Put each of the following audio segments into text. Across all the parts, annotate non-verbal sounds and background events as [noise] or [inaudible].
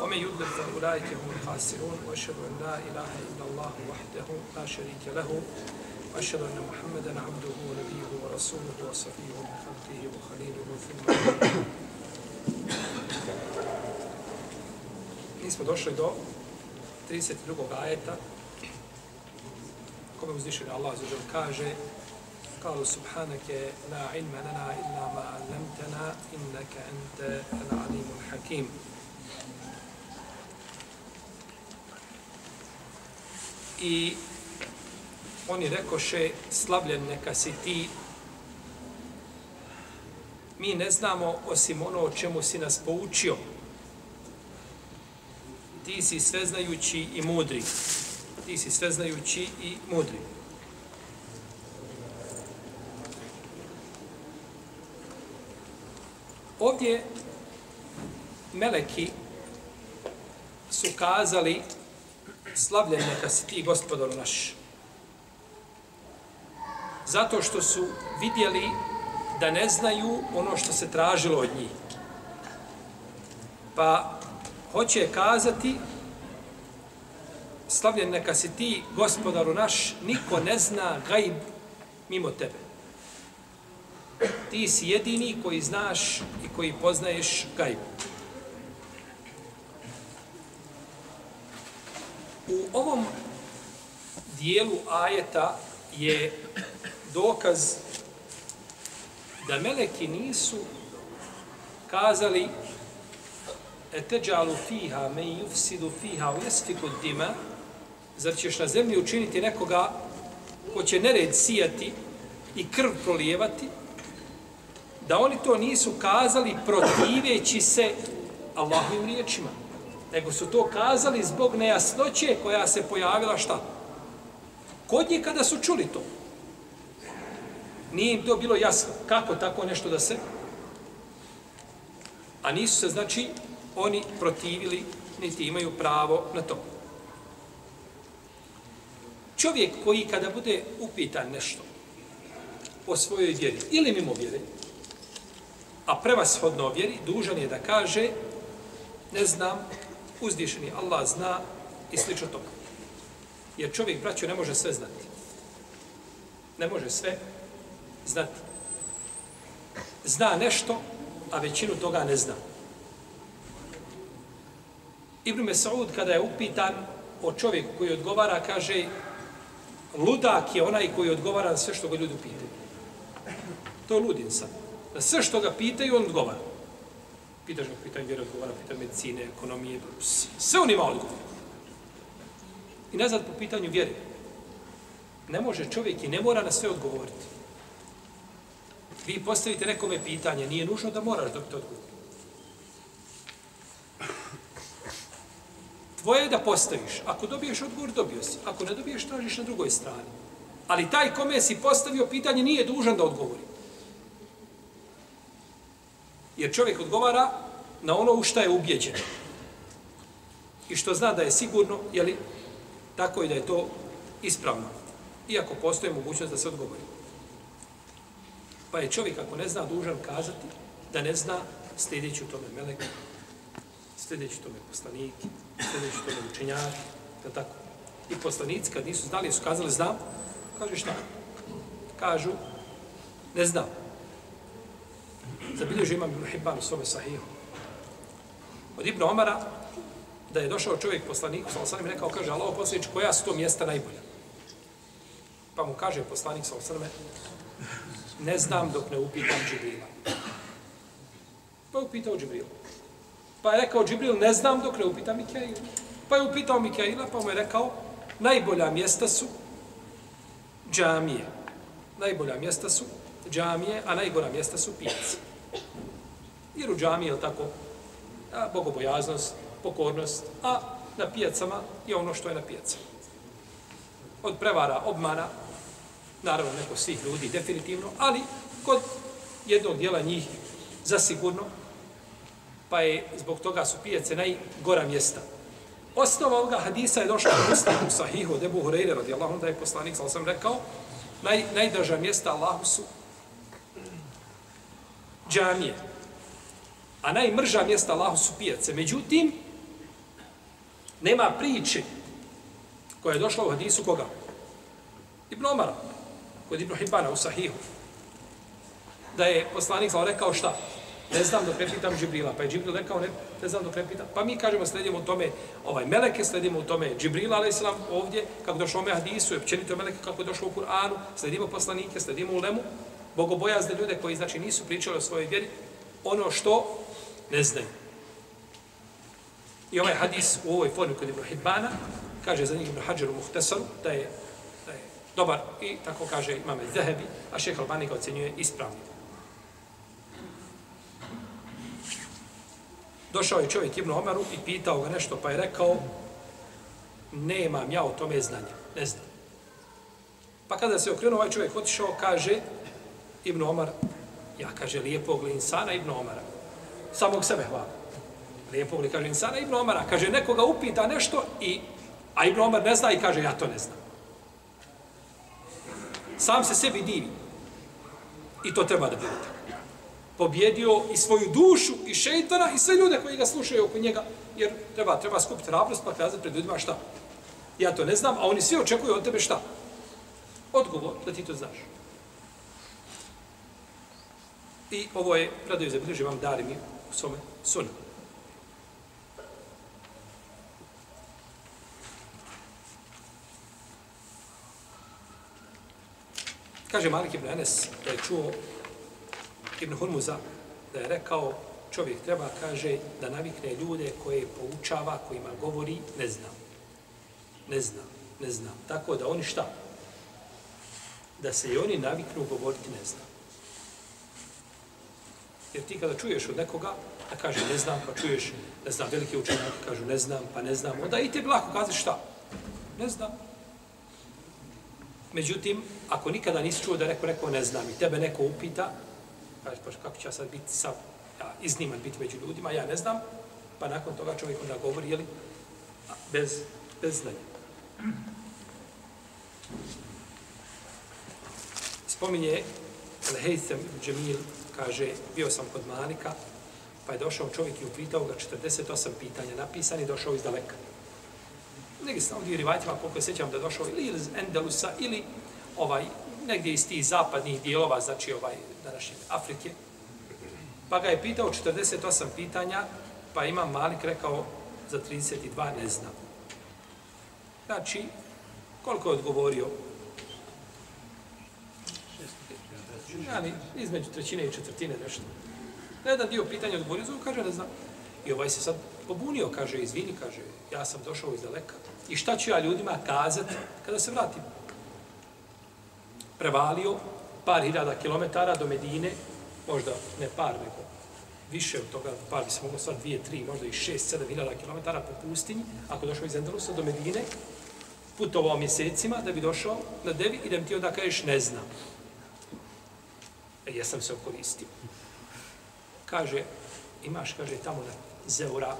ومن يضلل فأولئك هم الخاسرون وأشهد أن لا إله إلا الله وحده لا شريك له وأشهد أن محمدا عبده ونبيه ورسوله وصفيه من خلقه وخليله في Nismo došli do 32. ajeta kome uzvišenje Allah zađer kaže Kalu subhanake la ilma lana illa ma alamtena innaka ente al-alimul hakim. I oni rekoše, slavljen neka si ti, mi ne znamo osim ono o čemu si nas poučio. Ti si sveznajući i mudri. Ti si sveznajući i mudri. Ovdje meleki su kazali slavljen neka si ti, gospodaru naš. Zato što su vidjeli da ne znaju ono što se tražilo od njih. Pa hoće kazati slavljen neka si ti, gospodaru naš, niko ne zna gajb mimo tebe. Ti si jedini koji znaš i koji poznaješ gajbu. Ovom dijelu ajeta je dokaz da meleki nisu kazali eteđalu fiha me yufsidu fiha u jesfiku dima. Zar ćeš na zemlji učiniti nekoga ko će nered sijati i krv prolijevati? Da oni to nisu kazali protiveći se Allahovim riječima nego su to kazali zbog nejasnoće koja se pojavila šta? Kod njih kada su čuli to, nije im to bilo jasno kako tako nešto da se, a nisu se, znači, oni protivili, niti imaju pravo na to. Čovjek koji kada bude upitan nešto o svojoj vjeri ili mimo vjere, a prevashodno vjeri, dužan je da kaže ne znam, uzdišeni Allah zna i slično toga. Jer čovjek, braćo, ne može sve znati. Ne može sve znati. Zna nešto, a većinu toga ne zna. Ibn Mesaud, kada je upitan o čovjeku koji odgovara, kaže ludak je onaj koji odgovara na sve što ga ljudi pitaju. To je ludin sam. Na sve što ga pitaju, on odgovara. Pitaš ga pitanje vjera odgovara, pita medicine, ekonomije, sve on ima odgovor. I nazad po pitanju vjere. Ne može čovjek i ne mora na sve odgovoriti. Vi postavite nekome pitanje, nije nužno da moraš dobiti odgovor. Tvoje je da postaviš. Ako dobiješ odgovor, dobio si. Ako ne dobiješ, tražiš na drugoj strani. Ali taj kome si postavio pitanje nije dužan da odgovori. Jer čovjek odgovara na ono u šta je ubjeđen. I što zna da je sigurno, je li tako i da je to ispravno. Iako postoje mogućnost da se odgovori. Pa je čovjek, ako ne zna, dužan kazati da ne zna sljedeći u tome meleka, sljedeći u tome poslanik, sljedeći u tome učenjak, da tako. I poslanici, kad nisu znali, su kazali, znam, kaže šta? Kažu, ne znam. Zabilježi imam Ibn Hibban u svome sahihu. Od Ibn Omara, da je došao čovjek poslanik, sa osanem rekao, kaže, Allah poslanič, koja su to mjesta najbolja? Pa mu kaže poslanik sa osanem, ne znam dok ne upitam Džibrila. Pa je upitao Džibrila. Pa je rekao Džibril, ne znam dok ne upitam Mikaila. Pa je upitao Mikaila, pa mu je rekao, najbolja mjesta su džamije. Najbolja mjesta su džamije, a najgora mjesta su pijaci. Jer u džamiji je tako a, bogobojaznost, pokornost, a na pijacama je ono što je na pijacama. od prevara, obmana, naravno neko svih ljudi definitivno, ali kod jednog dijela njih zasigurno, pa je zbog toga su pijace najgora mjesta. Osnova ovoga hadisa je došla u muslimu u sahihu debu Hureyre radijallahu da je poslanik, sam sam rekao, naj, najdraža mjesta Allahu su džamije. A najmrža mjesta Allahu su pijace. Međutim, nema priče koja je došla u hadisu koga? Ibn Omara, kod Ibn Hibana u Sahihu. Da je poslanik sam rekao šta? Ne znam dok ne pitam Džibrila. Pa je Džibril rekao, ne, ne znam dok ne pitam. Pa mi kažemo, sledimo u tome ovaj Meleke, sledimo u tome Džibrila, ali islam ovdje, kako došlo ome hadisu, je općenito Meleke, kako je došlo u Kur'anu, sledimo poslanike, sledimo u Lemu, bogobojazne ljude koji, znači, nisu pričali o svojoj vjeri, ono što ne znaju. I ovaj hadis u ovoj formi kod Ibn Hibana, kaže za njih Ibn Hajar u Muhtesaru, da je, da je dobar i tako kaže imame Zahebi, a šeha Albani ga ocenjuje ispravnim. Došao je čovjek Ibn Omeru i pitao ga nešto, pa je rekao, nemam ja o tome znanja, ne znam. Pa kada se okrenuo, ovaj čovjek otišao, kaže, Ibn Omar, ja kaže, lijepog li insana Ibn Omara, samog sebe hvala. Lijepog li, kaže, insana Ibn Omara, kaže, nekoga upita nešto, i, a Ibn Omar ne zna i kaže, ja to ne znam. Sam se sebi divi. I to treba da bude tako pobjedio i svoju dušu i šeitana i sve ljude koji ga slušaju oko njega, jer treba, treba skupiti hrabrost pa kazati pred ljudima šta. Ja to ne znam, a oni svi očekuju od tebe šta? Odgovor da ti to znaš. I ovo je, predaju zabilježi vam dali mi u svome sunu. Kaže Malik ibn Enes da je čuo Ibn Hurmuza da je rekao čovjek treba, kaže, da navikne ljude koje poučava, kojima govori, ne znam. Ne znam, ne znam. Tako da oni šta? Da se i oni naviknu govoriti ne znam. Jer ti kada čuješ od nekoga, da kaže ne znam, pa čuješ, ne znam, veliki učenjak, kažu ne znam, pa ne znam, onda i te lako kaže šta? Ne znam. Međutim, ako nikada nisi čuo da neko neko ne znam i tebe neko upita, Kaže, pa kako će ja sad biti sav, ja, izniman biti među ljudima, ja ne znam. Pa nakon toga čovjek onda govori, jeli, bez, bez znanja. Spominje Lehejcem Džemil, kaže, bio sam kod Malika, pa je došao čovjek i upitao ga 48 pitanja napisani, došao iz daleka. Neki sam ovdje rivajtima, koliko se sjećam da je došao ili iz Endelusa, ili ovaj, negdje iz tih zapadnih dijelova, znači ovaj, današnje Afrike. Pa ga je pitao 48 pitanja, pa ima Malik rekao za 32 ne znam. Znači, koliko je odgovorio? Yani, između trećine i četvrtine nešto. Na jedan dio pitanja odgovorio, zovu, kaže, ne znam. I ovaj se sad pobunio, kaže, izvini, kaže, ja sam došao iz daleka. I šta ću ja ljudima kazati kada se vratim? prevalio par hiljada kilometara do Medine, možda ne par, nego više od toga, par bi se moglo stvar dvije, tri, možda i šest, sedam hiljada kilometara po pustinji, ako došao iz Endalusa do Medine, putovao mjesecima da bi došao na Devi i da mi ti onda kažeš ne znam. E, jesam se okoristio. Kaže, imaš, kaže, tamo na Zeura,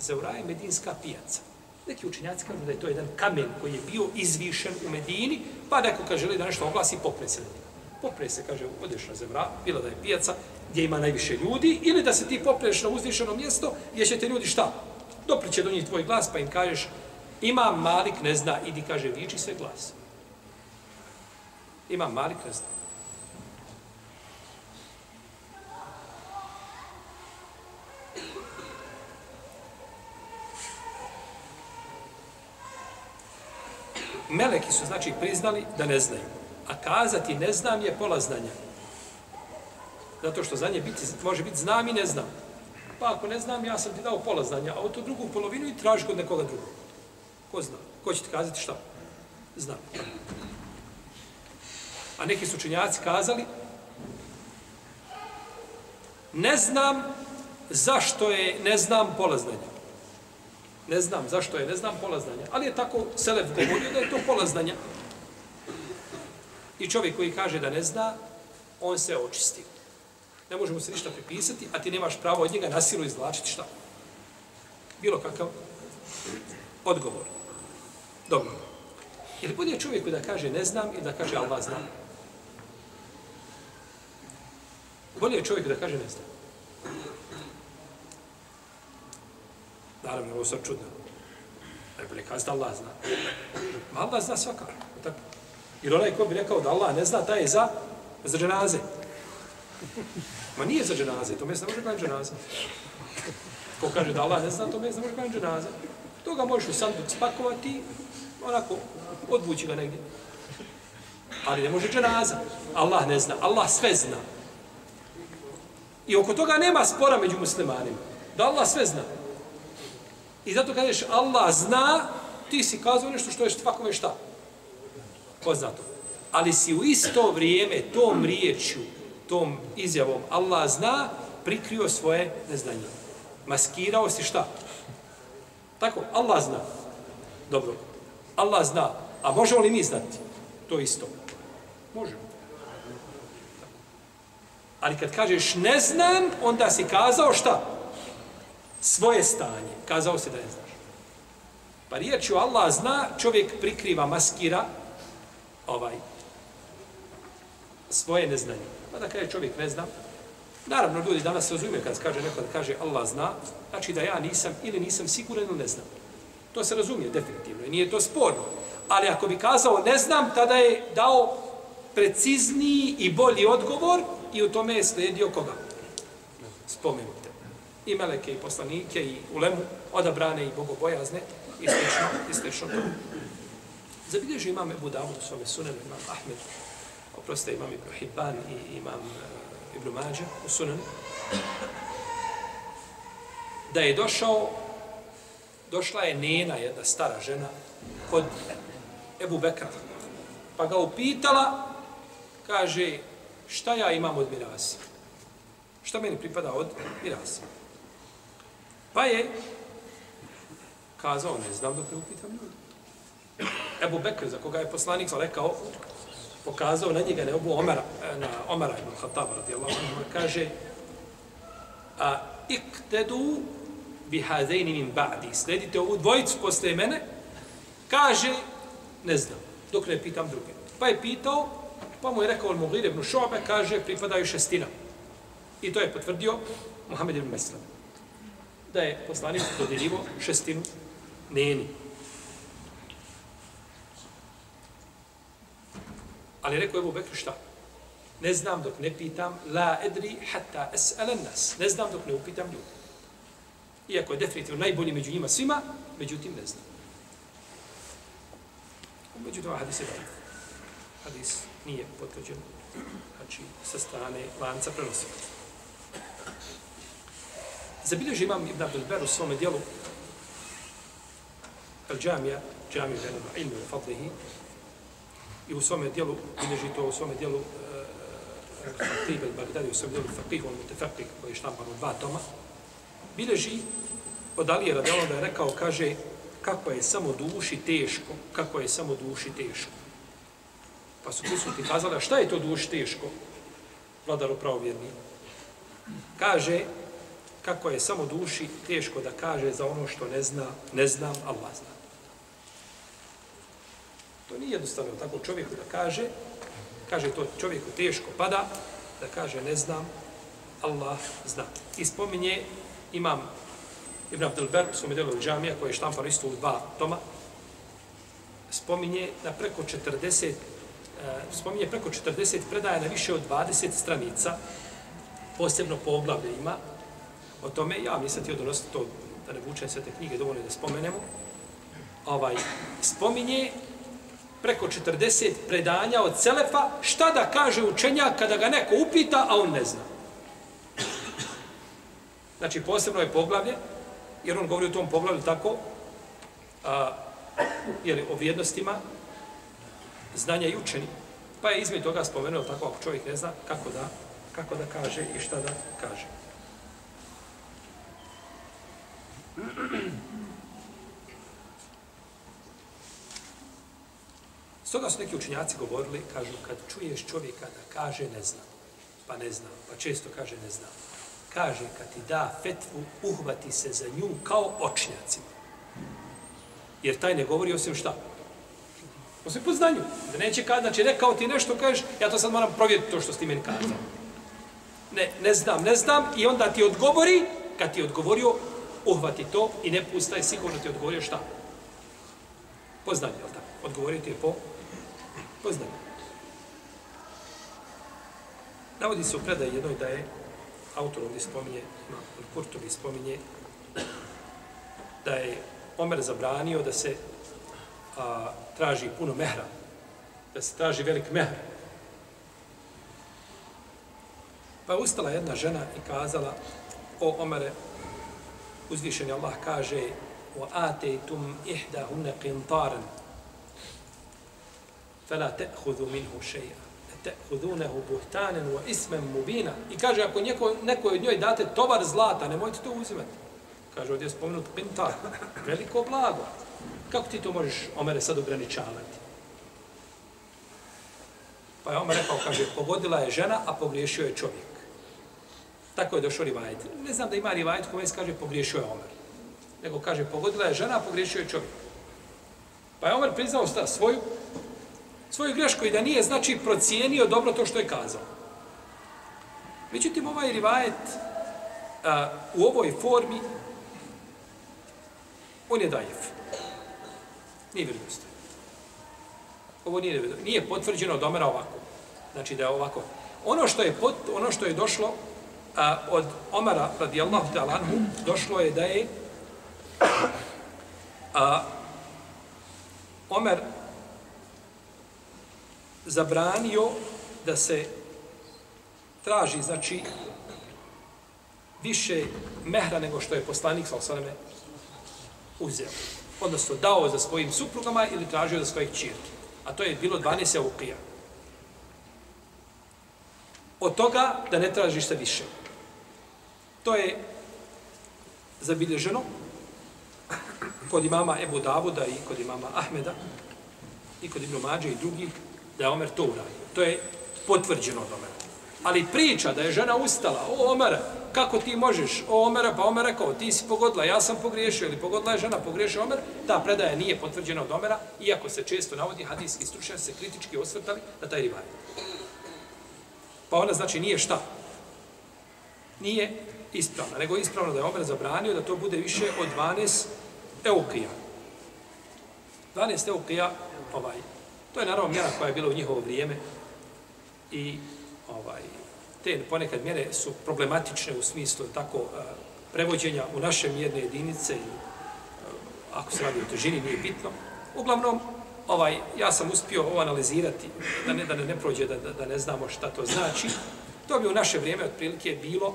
Zeura je medinska pijaca. Neki učenjaci kažu da je to jedan kamen koji je bio izvišen u Medini, pa neko kaže želi da nešto oglasi, popre se na njega. Popre se, kaže, odeš na Zeura, bila da je pijaca gdje ima najviše ljudi, ili da se ti popreš na uzvišeno mjesto gdje će te ljudi šta? Dopriće do njih tvoj glas, pa im kažeš, ima malik, ne zna, idi, kaže, viči sve glas. Ima malik, ne zna. Meleki su znači priznali da ne znaju. A kazati ne znam je pola znanja. Zato što znanje biti, može biti znam i ne znam. Pa ako ne znam, ja sam ti dao pola znanja, a o to drugu polovinu i traži kod nekoga drugog. Ko zna? Ko će ti kazati šta? Znam. A neki su učenjaci kazali ne znam zašto je ne znam pola znanja. Ne znam zašto je, ne znam pola znanja. Ali je tako Selef govorio da je to pola znanja. I čovjek koji kaže da ne zna, on se očisti. Ne možemo se ništa pripisati, a ti nemaš pravo od njega na silu izvlačiti šta? Bilo kakav odgovor. Dobro. Je li bolje čovjeku da kaže ne znam ili da kaže Allah zna? Bolje je čovjek da kaže ne znam. Naravno, ovo sam čudno. Najbolje kazati da Allah zna. Ma Allah zna svakako. Tako. Jer onaj ko bi rekao da Allah ne zna, taj je za, za dženaze. Ma nije za dženaze, to mjesto ne može klanjati dženaze. Ko kaže da Allah ne zna, to mjesto ne može klanjati dženaze. To ga možeš u sanduk spakovati, onako, odvući ga negdje. Ali ne može dženaza. Allah ne zna, Allah sve zna. I oko toga nema spora među muslimanima. Da Allah sve zna. I zato kažeš Allah zna, ti si kazao nešto što je svakome šta? Poznato. Ali si u isto vrijeme tom riječju, tom izjavom Allah zna, prikrio svoje neznanje. Maskirao si šta? Tako, Allah zna. Dobro. Allah zna. A možemo li mi znati? To isto. Možemo. Ali kad kažeš ne znam, onda si kazao šta? Svoje stanje. Kazao se da ne znaš. Pa riječu Allah zna, čovjek prikriva, maskira ovaj svoje neznanje. Pa da kaže čovjek ne zna. Naravno, ljudi danas se razumije kad kaže neko da kaže Allah zna, znači da ja nisam ili nisam siguran ili ne znam. To se razumije definitivno i nije to sporno. Ali ako bi kazao ne znam, tada je dao precizniji i bolji odgovor i u tome je slijedio koga? Spomenuti. I meleke, i poslanike, i ulemu, odabrane i bogobojazne, i slično, i slično to. Zabilježi imam Ebu Davud u svome sunenu, imam Ahmed, oproste imam Ibn Hibban i imam uh, Ibn Mađa u sunenu, da je došao, došla je nena, jedna stara žena, kod Ebu Bekra, pa ga upitala, kaže, šta ja imam od mirasa? Šta meni pripada od mirasa? Pa je kazao, ne znam dok ne upitam ljudi. Ebu Bekr, za koga je poslanik rekao, pokazao na njega, ne obu Omara, e, na Omara ibn Khattaba, radijallahu anhu, kaže, a iktedu bi hadejni min ba'di, sledite ovu dvojicu posle mene, kaže, ne znam, dok ne pitam druge. Pa je pitao, Pa mu je rekao Al-Mughir ibn Šobe, kaže, pripadaju šestina. I to je potvrdio Muhammed ibn Meslame. Da je poslanik dodjeljivo šestinu neni. Ali rekao je Ebu Bekr šta? Ne znam dok ne pitam, la edri hatta es'alen nas. Ne znam dok ne upitam ljudi. Iako je definitivno najbolji među njima svima, međutim ne znam. Međutim, hadis je dobro. Hadis nije potvrđen znači, sa strane lanca prenosilaca. Zabilježi imam Ibn Abdul Ber u svome dijelu al džamija, džamija venoma ilmi u fadlihi, i u svome dijelu, bilježi to u svome dijelu eh, Fatih El Bagdadi, u svome dijelu Fatih on Mutefakih, koji je štampan u dva toma, bilježi od Alije Radela da je rekao, kaže, kako je samo duši teško, kako je samo duši teško. Pa su prisutni kazali, šta je to duši teško, vladaru pravovjerni? Kaže, kako je samo duši teško da kaže za ono što ne zna, ne znam, Allah zna. To nije jednostavno tako čovjeku da kaže, kaže to čovjeku teško pada, da kaže ne znam, Allah zna. I spominje, imam Ibn Abdelber, u svome delu džamija, koji je štampan isto u dva toma, spominje na preko 40 e, spominje preko 40 predaja na više od 20 stranica, posebno poglavlje ima o tome. Ja nisam htio donositi to, da ne vučem sve te knjige, dovoljno da spomenemo. Ovaj, spominje preko 40 predanja od Selefa, šta da kaže učenjak kada ga neko upita, a on ne zna. Znači, posebno je poglavlje, jer on govori u tom poglavlju tako, a, jeli, o vrijednostima znanja i učeni. Pa je između toga spomenuo tako ako čovjek ne zna kako da, kako da kaže i šta da kaže. [clears throat] Stoga su neki učinjaci govorili, kažu, kad čuješ čovjeka da kaže ne znam, pa ne znam, pa često kaže ne znam, kaže kad ti da fetvu, uhvati se za nju kao očnjacima. Jer taj ne govori osim šta? Osim po znanju. Da neće kad, znači rekao ti nešto, kažeš, ja to sad moram provjeriti to što si ti meni kazao. Ne, ne znam, ne znam, i onda ti odgovori, kad ti odgovorio, uhvati to i ne pustaj, sigurno ti odgovorio šta? Po znanju, jel tako? Odgovorio ti je po, po znanju. Navodi se u predaj jednoj da je autor ovdje spominje, Kurtovi spominje, da je Omer zabranio da se a, traži puno mehra, da se traži velik mehr. Pa je ustala jedna žena i kazala, o Omere, uzvišeni Allah kaže, o atejtum ihda hunne qintaran, fela te'hudu minhu šeja, te'hudunehu buhtanen wa ismem mubina. I kaže, ako neko, neko od njoj date tovar zlata, nemojte to uzimati. Kaže, ovdje je spomenut qintar, veliko blago. Kako ti to možeš, Omere, sad ograničavati? Pa je Omer rekao, kaže, pogodila je žena, a pogriješio je čovjek. Tako je došao rivajet. Ne znam da ima rivajet kome se kaže, pogriješio je Omer. Nego kaže, pogodila je žena, pogriješio je čovjek. Pa je Omer priznao sta, svoju, svoju grešku i da nije, znači, procijenio dobro to što je kazao. Međutim, ovaj rivajet a, u ovoj formi, on je dajev. Nije vjerodostojan. Ovo nije. Nije potvrđeno od Omera ovako. Znači da je ovako. Ono što je, pot, ono što je došlo a, od Omara radijallahu ta'ala anhu, došlo je da je a, Omer zabranio da se traži, znači, više mehra nego što je poslanik, sa osaname, uzeo odnosno dao za svojim suprugama ili tražio za svojih čirki. A to je bilo 12 eukija. Od toga da ne tražiš se više. To je zabilježeno kod imama Ebu Davuda i kod imama Ahmeda i kod Ibn Mađe i drugih da je Omer to uradio. To je potvrđeno od Omera. Ali priča da je žena ustala, o Omera, kako ti možeš, o Omera, pa Omer rekao, ti si pogodila, ja sam pogriješio, ili pogodila je žena, pogriješio Omer, ta predaja nije potvrđena od Omera, iako se često navodi, hadijski stručnjaci se kritički osvrtali na taj rivaj. Pa ona znači nije šta? Nije ispravna, nego ispravno da je Omer zabranio da to bude više od 12 eukija. 12 eukija, ovaj, to je naravno mjera koja je bila u njihovo vrijeme i ovaj, te ponekad mjere su problematične u smislu tako eh, prevođenja u naše mjerne jedinice i eh, ako se radi o težini nije bitno. Uglavnom, ovaj, ja sam uspio ovo analizirati, da ne, da ne, ne prođe, da, da, da ne znamo šta to znači. To bi u naše vrijeme otprilike bilo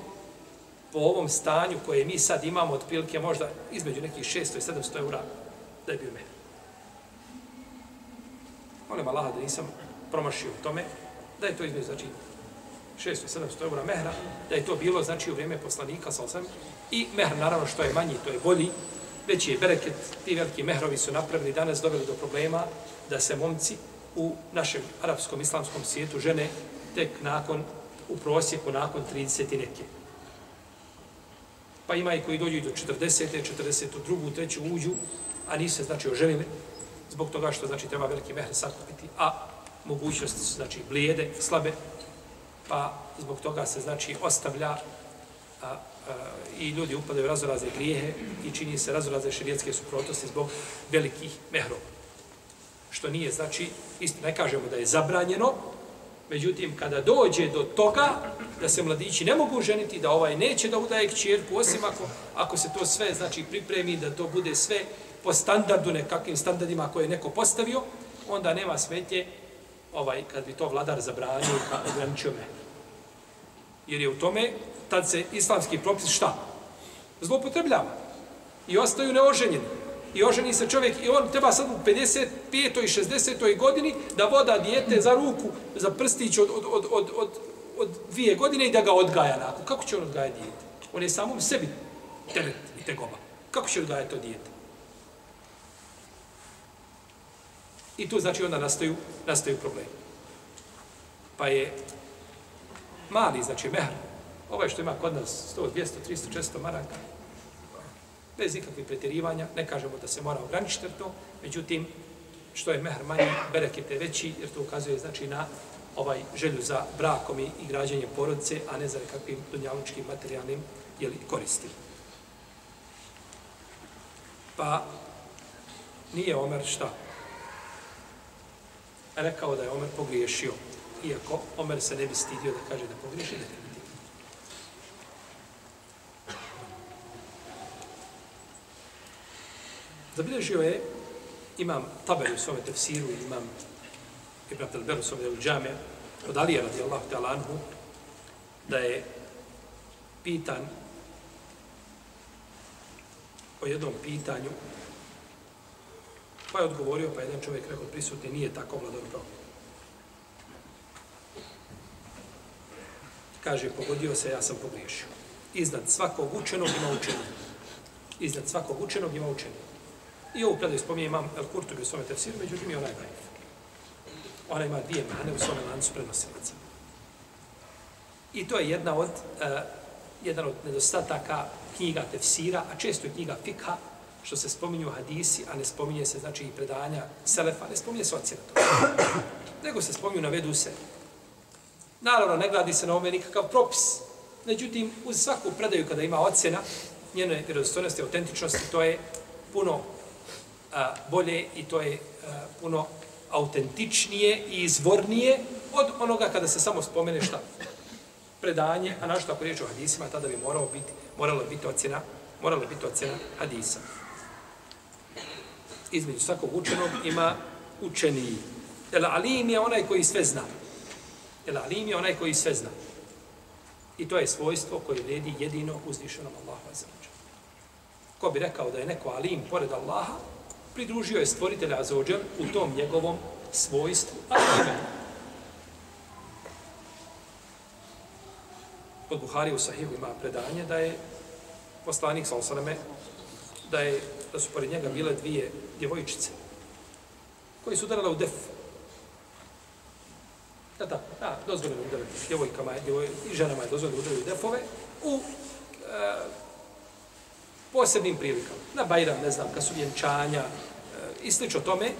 po ovom stanju koje mi sad imamo otprilike možda između nekih 600 i 700 eura da je bio mene. Molim Allaha da nisam promašio u tome, da je to između, znači, 600-700 eura mehra, da je to bilo, znači, u vrijeme poslanika, sa osam, i mehr, naravno, što je manji, to je bolji, veći je bereket, ti veliki mehrovi su napravili danas, doveli do problema da se momci u našem arapskom islamskom svijetu žene tek nakon, u prosjeku, nakon 30 neke. Pa ima i koji dođu do 40. 42. treću uđu, a nisu se, znači, oženili, zbog toga što, znači, treba veliki mehr sakupiti, a mogućnosti su, znači, blijede, slabe, pa zbog toga se znači ostavlja a, a, i ljudi upadaju u razoraze grijehe i čini se razoraze širijetske suprotnosti zbog velikih mehrova. Što nije, znači, isto ne kažemo da je zabranjeno, međutim, kada dođe do toga da se mladići ne mogu ženiti, da ovaj neće da udaje kćerku, osim ako, ako se to sve, znači, pripremi, da to bude sve po standardu, nekakvim standardima koje je neko postavio, onda nema smetje ovaj, kad bi to vladar zabranio i ograničio me. Jer je u tome, tad se islamski propis šta? Zlopotrebljava. I ostaju neoženjeni. I oženi se čovjek, i on treba sad u 55. i 60. godini da voda dijete za ruku, za prstić od, od, od, od, od, od dvije godine i da ga odgaja nakon. Kako će on odgajati dijete? On je samom sebi teret i tegoba. Kako će odgajati to dijete? I tu znači onda nastaju, nastaju problemi. Pa je mali, znači mehr, ovaj što ima kod nas 100, 200, 300, 400 maraka, bez ikakvih pretjerivanja, ne kažemo da se mora ograničiti to, međutim, što je mehr manji, bereket je veći, jer to ukazuje znači na ovaj želju za brakom i građenjem porodice, a ne za nekakvim dunjalučkim materijalnim jeli, koristima. Pa nije Omer šta? Rekao da je Omer pogriješio. Iako Omer se ne bi stidio da kaže da pogriješi, ne bi Zabilježio je, imam tabelu u svome tefsiru, imam Ibn Abdelberu u svome džame, od Alija radijallahu ta'ala anhu, da je pitan o jednom pitanju, pa je odgovorio, pa jedan čovjek rekao prisutni, nije tako vladan broj. Kaže, pogodio se, ja sam pogriješio. Iznad svakog učenog ima učenog. Iznad svakog učenog ima učenog. I ovu predaju spominje imam El Kurtubi u svome tefsiru, međutim je onaj daif. Ona ima dvije mane u svome lancu prenosilaca. I to je jedna od, uh, jedan od nedostataka knjiga tefsira, a često je knjiga fikha, što se spominju hadisi, a ne spominje se znači i predanja selefa, ne spominje se ocjena to. Nego se spominju, navedu se. Naravno, ne gladi se na ome nikakav propis. Međutim, uz svaku predaju kada ima ocjena, njene vjerozostojnosti, autentičnosti, to je puno a, bolje i to je a, puno autentičnije i izvornije od onoga kada se samo spomene šta predanje, a našto ako riječ o hadisima, tada bi moralo biti, moralo biti ocjena, moralo biti ocjena hadisa. Između svakog učenog ima učeniji. El alim je onaj koji sve zna. El alim je onaj koji sve zna. I to je svojstvo koje vredi jedino uzvišenom Allahu Azza Ko bi rekao da je neko alim pored Allaha, pridružio je stvoritelja Azođer u tom njegovom svojstvu, a ime. Kod Buhari u Sahihu ima predanje da je poslanik sa osaname, da, je, da su pored njega bile dvije djevojčice koji su udarale u def. Da, da, da, dozvoljeno udarati djevojkama djevoj, i ženama je dozvoljeno udarati defove u e, posebnim prilikama. Na Bajram, ne znam, kad su vjenčanja i slično tome,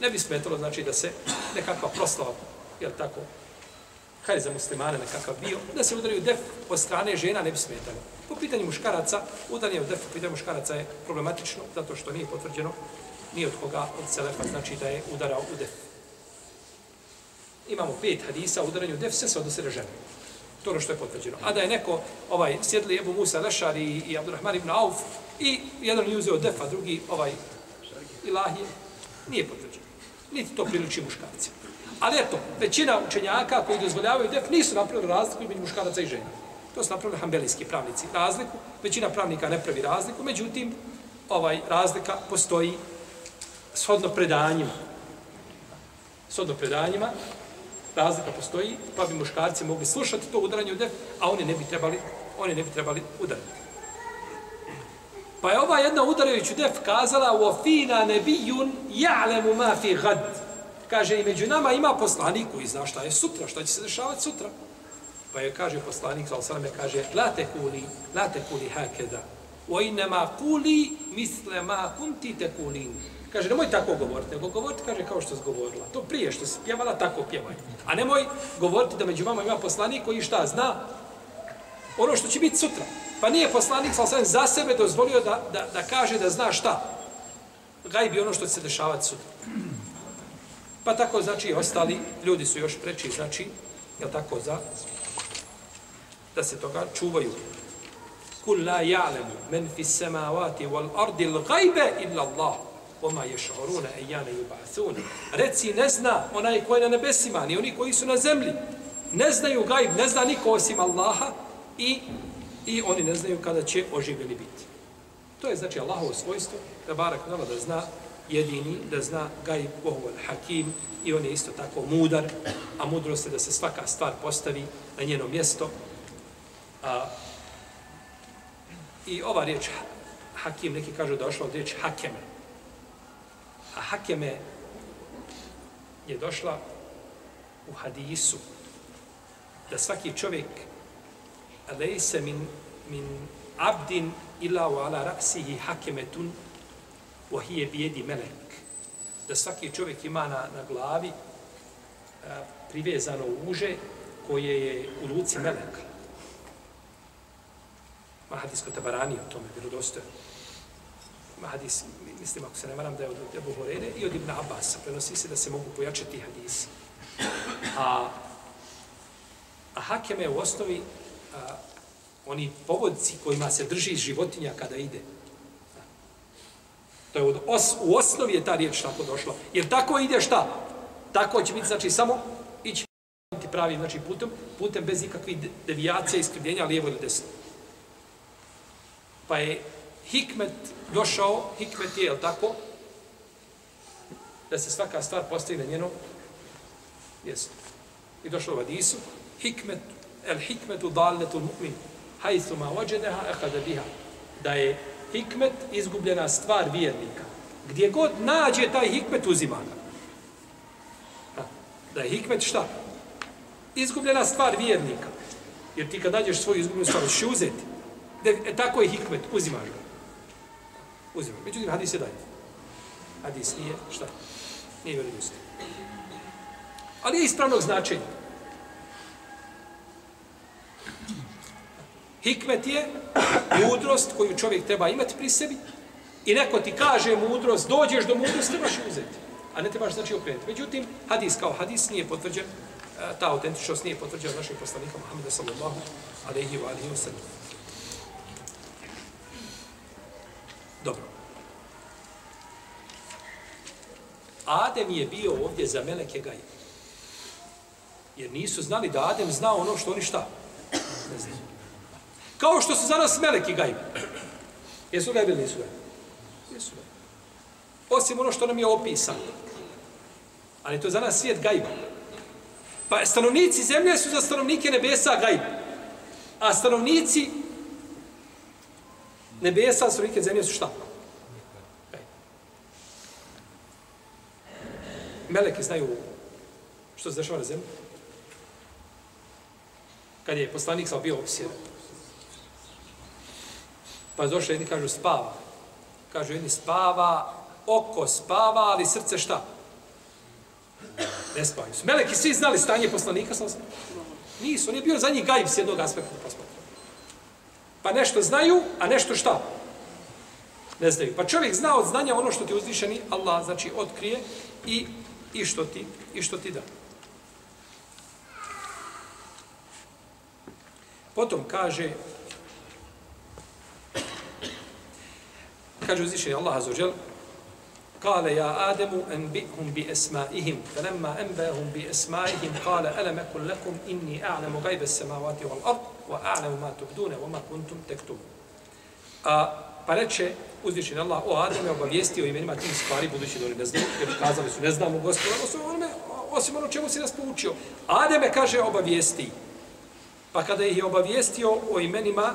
ne bi smetalo, znači, da se nekakva proslava, jel tako, hajde za muslimane nekakav bio, da se udaraju def od strane žena ne bi smetalo. Po pitanju muškaraca, udaranje od def po pitanju muškaraca je problematično, zato što nije potvrđeno ni od koga od selefa, znači da je udarao u def. Imamo pet hadisa u udaranju def, sve se odnose na žene to ono što je potvrđeno. A da je neko ovaj sjedli Ebu Musa Lešar i, i Abdurrahman ibn Auf i jedan je uzeo defa, drugi ovaj ilahije, nije potvrđeno. Niti to priliči muškarci. Ali eto, većina učenjaka koji dozvoljavaju def nisu napravili razliku između muškaraca i žena. To su napravili hambelijski pravnici razliku. Većina pravnika ne pravi razliku, međutim, ovaj razlika postoji shodno predanjima. Shodno predanjima, razlika postoji, pa bi muškarci mogli slušati to udaranje u def, a oni ne bi trebali, oni ne bi trebali udarati. Pa je ova jedna udarajuću def kazala u ofina nebijun ja'lemu ma fi gad. Kaže, i među nama ima poslanik koji zna šta je sutra, šta će se dešavati sutra. Pa je kaže poslanik, sal sveme, kaže, la te kuli, la te kuli hakeda. O inema kuli misle ma kunti te kulin. Kaže, nemoj tako govoriti, nego govoriti, kaže, kao što si govorila. To prije što si pjevala, tako pjevaj. A nemoj govoriti da među vama ima poslanik koji šta zna ono što će biti sutra. Pa nije poslanik, sa sve za sebe dozvolio da, da, da kaže da zna šta. Gaj bi ono što će se dešavati sutra. Pa tako, znači, ostali ljudi su još preči, znači, je tako, za da se toga čuvaju. Kul la ja'lemu men fi samavati wal ardi l'gajbe illa Allah. Oma je šoruna e jane. Reci, ne zna onaj koji je na nebesima, ni oni koji su na zemlji. Ne znaju gajb, ne zna niko osim Allaha i, i oni ne znaju kada će oživjeli biti. To je znači Allahovo svojstvo, da barak nala da zna jedini, da zna gajb, bohu hakim i on je isto tako mudar, a mudrost je da se svaka stvar postavi na njeno mjesto. A, I ova riječ hakim, neki kažu došla od riječ hakeme, A hakeme je došla u hadisu da svaki čovjek Alejse min, min abdin ila wa ala rasihi hakemetun wahije bijedi melek. Da svaki čovjek ima na, na glavi a, privezano uže koje je u ruci meleka. Ma hadis tabarani o tome, vjerodostoje. Ma hadis, mislim, ako se ne varam, da je od Ebu Horede i od Ibn Abbas. Prenosi se da se mogu pojačati hadisi. A, a hakeme u osnovi a, oni povodci kojima se drži životinja kada ide. To je od os, u osnovi je ta riječ tako došla. Jer tako ide šta? Tako će biti, znači, samo ići pravi, znači, putem, putem bez ikakvih devijacija, iskrivljenja, lijevo ili desno. Pa je hikmet došao, hikmet je, jel tako, da se svaka stvar postavi na njeno mjesto. I došlo u Adisu, hikmet, el hikmetu dalnetu mu'min, hajthu ma ođedeha ehada biha, da je hikmet izgubljena stvar vjernika. Gdje god nađe taj hikmet, uzima ga. Da je hikmet šta? Izgubljena stvar vjernika. Jer ti kad nađeš svoju izgubljenu stvar, ćeš uzeti. Da, e, tako je hikmet, uzimaš ga. Uzimaš. Međutim, hadis je dalje. Hadis nije šta? Nije vjerodostojan. Ali je ispravnog značenja. Hikmet je mudrost koju čovjek treba imati pri sebi i neko ti kaže mudrost, dođeš do mudrosti, trebaš uzeti. A ne trebaš znači okrenuti. Međutim, hadis kao hadis nije potvrđen, e, ta autentičnost nije potvrđena od našeg poslanika Muhammeda sallallahu alaihi wa alaihi wa sallam. Dobro. Adem je bio ovdje za meleke gaje. Jer nisu znali da Adem zna ono što oni šta? Ne znaju. Kao što su za nas meleki gajbi. Jesu gajbi ili nisu gajbi? Jesu gajbi. Osim ono što nam je opisano. Ali to je za nas svijet gajba. Pa stanovnici zemlje su za stanovnike nebesa gajb. A stanovnici nebesa, stanovnike zemlje su šta? Meleki znaju što se dešava na zemlji. Kad je poslanik sam bio opsiran, Pa došli jedni kažu spava. Kažu jedni spava, oko spava, ali srce šta? Ne spavaju. Su meleki svi znali stanje poslanika, sam sam. Nisu, on je bio za njih gajb s jednog aspekta posmatra. Pa nešto znaju, a nešto šta? Ne znaju. Pa čovjek zna od znanja ono što ti uzvišeni Allah, znači, otkrije i, i, što ti, i što ti da. Potom kaže kaže uzvišeni Allah azuđel, Kale ja Ademu enbihum bi esmaihim, felemma anbahum bi esmaihim, kale elem ekun lekum inni a'lemu gajbe samavati wal ard, wa a'lamu ma tubduna wa ma kuntum tektum. A, pa reče uzvišeni Allah, o Adem je obavijestio imenima tih stvari, budući da oni ne znaju, jer kazali su, ne znamo gospoda, osim ono, osim ono čemu si nas poučio. Adem je, kaže, obavijesti. Pa kada ih je obavijestio o imenima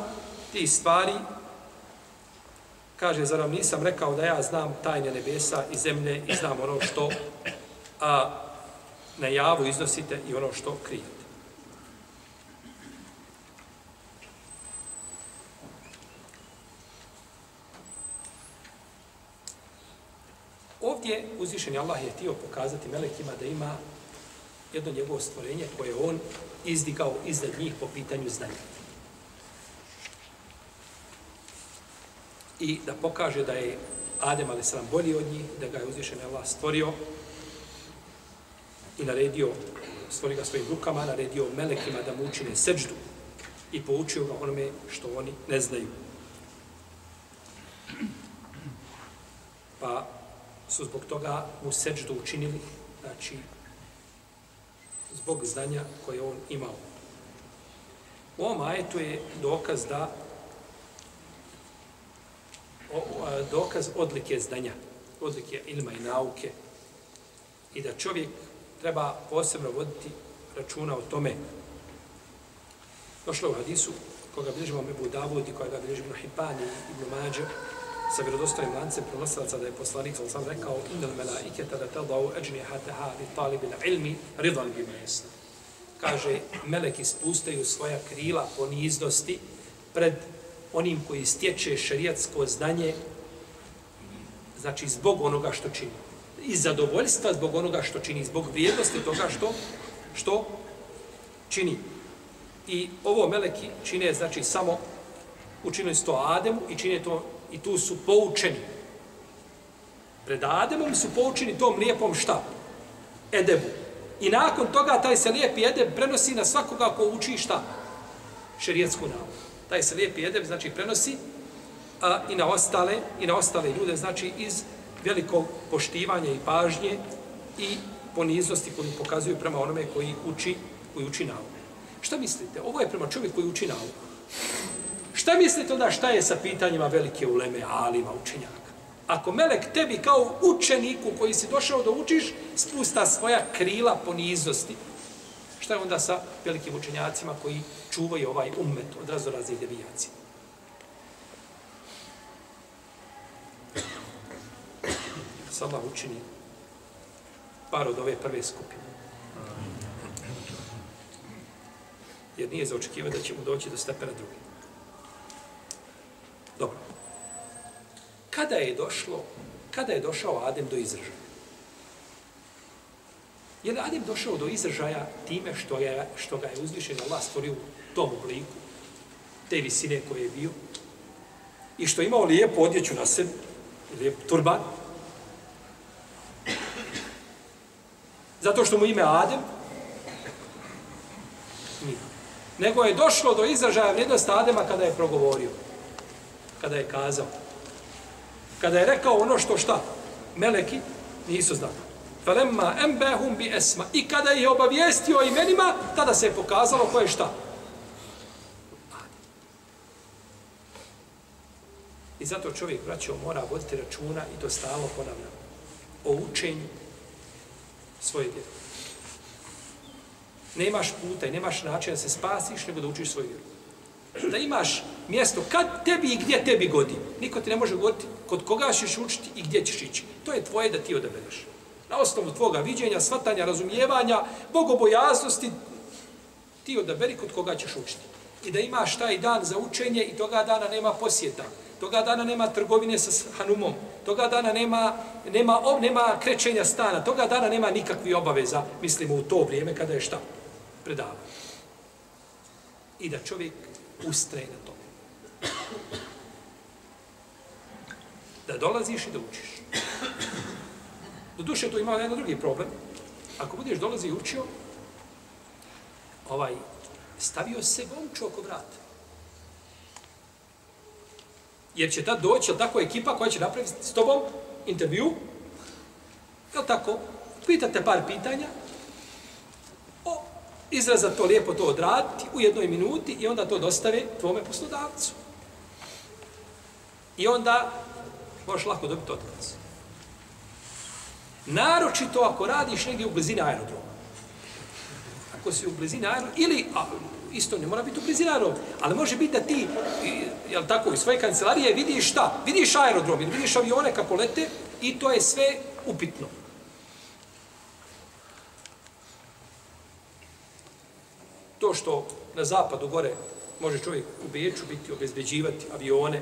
tih stvari, kaže, zar vam nisam rekao da ja znam tajne nebesa i zemlje i znam ono što a, na javu iznosite i ono što krijete. Ovdje uzvišeni Allah je tio pokazati melekima da ima jedno njegovo stvorenje koje on izdigao iznad njih po pitanju znanja. I da pokaže da je Adem ali bolji od njih, da ga je uzvišen Allah stvorio i naredio, stvorio ga svojim rukama, naredio melekima da mu učine seđdu i poučio ga onome što oni ne znaju. Pa su zbog toga mu seđdu učinili, znači, zbog znanja koje on imao. U ovom ajetu je dokaz da dokaz odlike znanja, odlike ilma i nauke i da čovjek treba posebno voditi računa o tome. Došlo u hadisu koga bližimo Mebu Davud i koga bližimo Hipani i Ibn Mađe sa vjerodostojnim lancem prenosilaca da je poslanik sam sam rekao innal malaikata la tadau ajnihataha li talibil ilmi ridan bima yasna. Kaže meleki spustaju svoja krila poniznosti pred onim koji stječe šerijatsko znanje znači zbog onoga što čini. I zadovoljstva zbog onoga što čini, zbog vrijednosti toga što što čini. I ovo meleki čine znači samo učinili to Ademu i čine to i tu su poučeni. Pred Ademom su poučeni tom lijepom šta? Edebu. I nakon toga taj se lijepi edeb prenosi na svakoga ko uči šta? Šerijetsku nauku. Taj se lijepi edeb znači prenosi a, i na ostale i na ostale ljude znači iz velikog poštivanja i pažnje i poniznosti koju pokazuju prema onome koji uči koji uči nauku. Šta mislite? Ovo je prema čovjeku koji uči nauku. Šta mislite onda šta je sa pitanjima velike uleme, alima, učenjaka? Ako melek tebi kao učeniku koji si došao da učiš, spusta svoja krila poniznosti, šta je onda sa velikim učenjacima koji čuvaju ovaj ummet od razoraznih devijacija? Sada učini par od ove prve skupine. Jer nije za očekivati da ćemo doći do stepena drugih. Dobro. Kada je došlo, kada je došao Adem do izražaja? Je li Adem došao do izražaja time što, je, što ga je uzvišen Allah stvorio u tom obliku, te visine koje je bio, i što je imao lijepu odjeću na sebi, lijep turban, zato što mu ime Adem, nije. Nego je došlo do izražaja vrijednost Adema kada je progovorio kada je kazao. Kada je rekao ono što šta? Meleki nisu znali. Felemma embehum bi esma. I kada je obavijestio o imenima, tada se je pokazalo ko je šta? I zato čovjek, braćo, mora voditi računa i to stalo ponavlja o učenju svoje djede. Nemaš puta i nemaš načina da se spasiš, nego da učiš svoju vjeru da imaš mjesto kad tebi i gdje tebi godi. Niko ti ne može govoriti kod koga ćeš učiti i gdje ćeš ići. To je tvoje da ti odabereš. Na osnovu tvoga viđenja, svatanja, razumijevanja, bogobojaznosti, ti odaberi kod koga ćeš učiti. I da imaš taj dan za učenje i toga dana nema posjeta. Toga dana nema trgovine sa Hanumom. Toga dana nema, nema, nema krećenja stana. Toga dana nema nikakvi obaveza, mislimo u to vrijeme kada je šta? Predava. I da čovjek ustraje na tome. Da dolaziš i da učiš. Do duše to ima jedan drugi problem. Ako budeš dolazi i učio, ovaj, stavio se gomču oko vrata. Jer će tad doći, jel tako, ekipa koja će napraviti s tobom intervju, jel tako, pitate par pitanja, o, izraza to lijepo to odraditi u jednoj minuti i onda to dostave tvome poslodavcu. I onda možeš lako dobiti otkaz. Naročito ako radiš negdje u blizini aerodroma. Ako si u blizini aerodroma, ili, a, isto ne mora biti u blizini aerodroma, ali može biti da ti, jel tako, iz svoje kancelarije vidiš šta? Vidiš aerodrom ili vidiš avione kako lete i to je sve upitno. To što na zapadu gore može čovjek u Beču biti, obezbeđivati avione.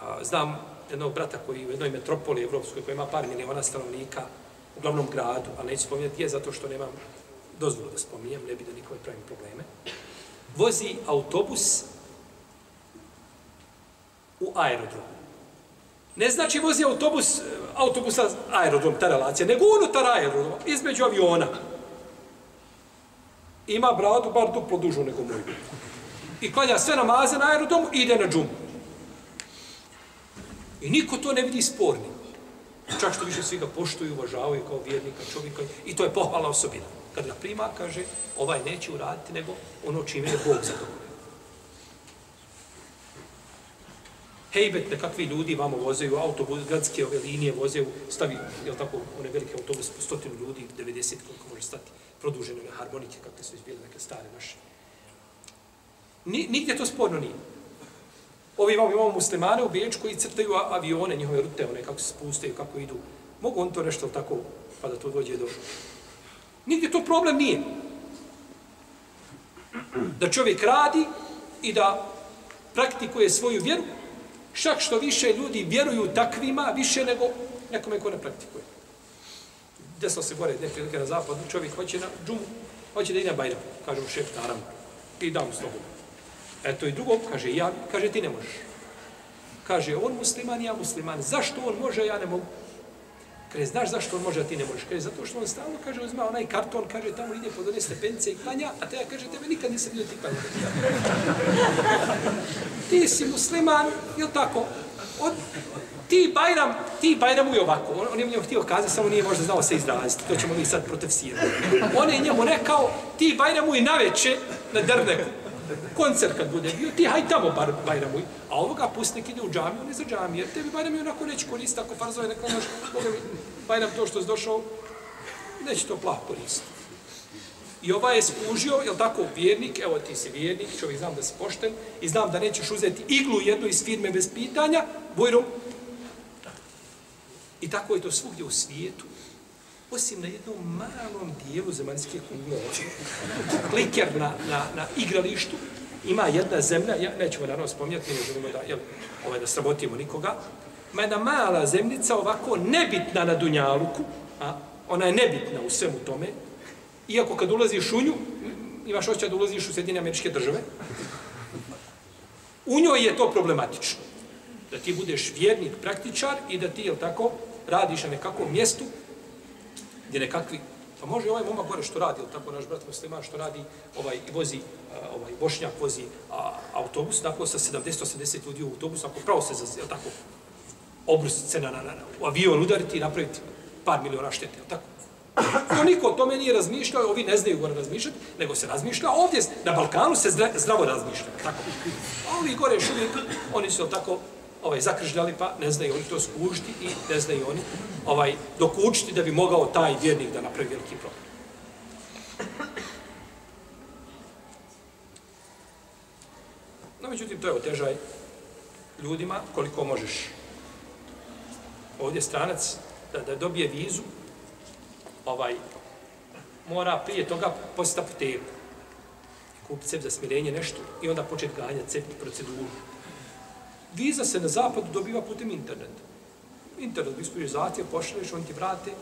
A, znam jednog brata koji u jednoj metropoli evropskoj koja ima par miliona stanovnika u glavnom gradu, ali neću spominjati je zato što nemam dozvolu da spominjem, ne bi da nikome pravim probleme. Vozi autobus u aerodromu. Ne znači vozi autobus, e, autobusa aerodrom, ta relacija, nego unutar aerodroma, između aviona ima bradu bar duplo dužu nego moj. I klanja sve namaze na aerodromu i ide na džumu. I niko to ne vidi spornim. Čak što više svi ga poštuju, uvažavaju kao vjernika, čovjeka. I to je pohvala osobina. Kad ga prima, kaže, ovaj neće uraditi nego ono čime je Bog zadovoljio. Hejbet, nekakvi ljudi vamo vozeju, autobus, gradske ove linije vozeju, stavi, jel tako, one velike autobuse, stotinu ljudi, 90 koliko može stati produžene harmonike, kakve su izbile neke stare naše. Ni, nigdje to sporno nije. Ovi imamo, imamo muslimane u Beču koji crtaju avione, njihove rute, one kako se spustaju, kako idu. Mogu on to nešto tako, pa da to dođe do... Nigdje to problem nije. Da čovjek radi i da praktikuje svoju vjeru, čak što više ljudi vjeruju takvima, više nego nekome ko ne praktikuje. Desilo se gore, neke prilike na zapadu, čovjek hoće na džumu, hoće da ide na Bajram, kaže mu šef, naravno, i dam slobodu. Eto i drugo, kaže, ja, kaže, ti ne možeš. Kaže, on musliman, ja musliman. Zašto on može, ja ne mogu? Kaže, znaš zašto on može, a ti ne možeš? Kaže, zato što on stalno, kaže, uzma onaj karton, kaže, tamo ide pod one stepence i klanja, a te ja kaže, tebe nikad nisam vidio ti klanja. ti si musliman, jel tako? Od, ti Bajram, ti Bajram je ovako. On, on je njemu htio kazati, samo nije možda znao se izraziti. To ćemo mi sad protefsirati. On je njemu rekao, ti Bajramu i naveče na drneku. Koncert kad bude bio, ti haj tamo bar Bajramuj. A ovoga pusti nek ide u džamiju, ne za džamiju. Jer tebi Bajram je onako neće koristiti, ako farzove ne klanjaš, Boga mi, Bajram to što je došao, neće to plah koristiti. I ovaj je skužio, jel tako, vjernik, evo ti si vjernik, čovjek znam da si pošten, i znam da nećeš uzeti iglu jednu iz firme bez pitanja, bujrom. I tako je to svugdje u svijetu, osim na jednom malom dijelu zemaljske kugle. Kliker na, na, na igralištu, ima jedna zemlja, ja nećemo naravno spominjati, ne želimo da, jel, ovaj, da sramotimo nikoga, ima jedna mala zemljica, ovako nebitna na Dunjaluku, a ona je nebitna u svemu tome, iako kad ulaziš u nju, imaš osjećaj da ulaziš u Sjedinje američke države, u njoj je to problematično. Da ti budeš vjernik, praktičar i da ti, jel tako, radiš na nekakvom mjestu gdje nekakvi, pa može ovaj momak gore što radi, ili tako, naš brat musliman što radi, ovaj, i vozi, eh, ovaj, bošnjak vozi a, autobus, tako, sa 70-80 ljudi u autobus, ako pravo se, za, tako, obrst se na, na, na, u avion udariti i napraviti par miliona štete, tako? To niko o tome nije razmišljao, ovi ne znaju gore razmišljati, nego se razmišlja ovdje, na Balkanu se zdra, zdravo razmišlja, tako. A ovi gore još uvijek, oni su tako ovaj, zakržljali, pa ne znaju oni to skužiti i ne znaju oni ovaj, dokučiti da bi mogao taj vjernik da napravi veliki problem. No, međutim, to je otežaj ljudima koliko možeš. Ovdje stranac da, da dobije vizu, ovaj, mora prije toga postati apoteku. Kupiti za smirenje nešto i onda početi ganjati cep proceduru. Viza se na zapadu dobiva putem interneta. Internet, ispuniš zahtjev, pošalješ, on ti vrate.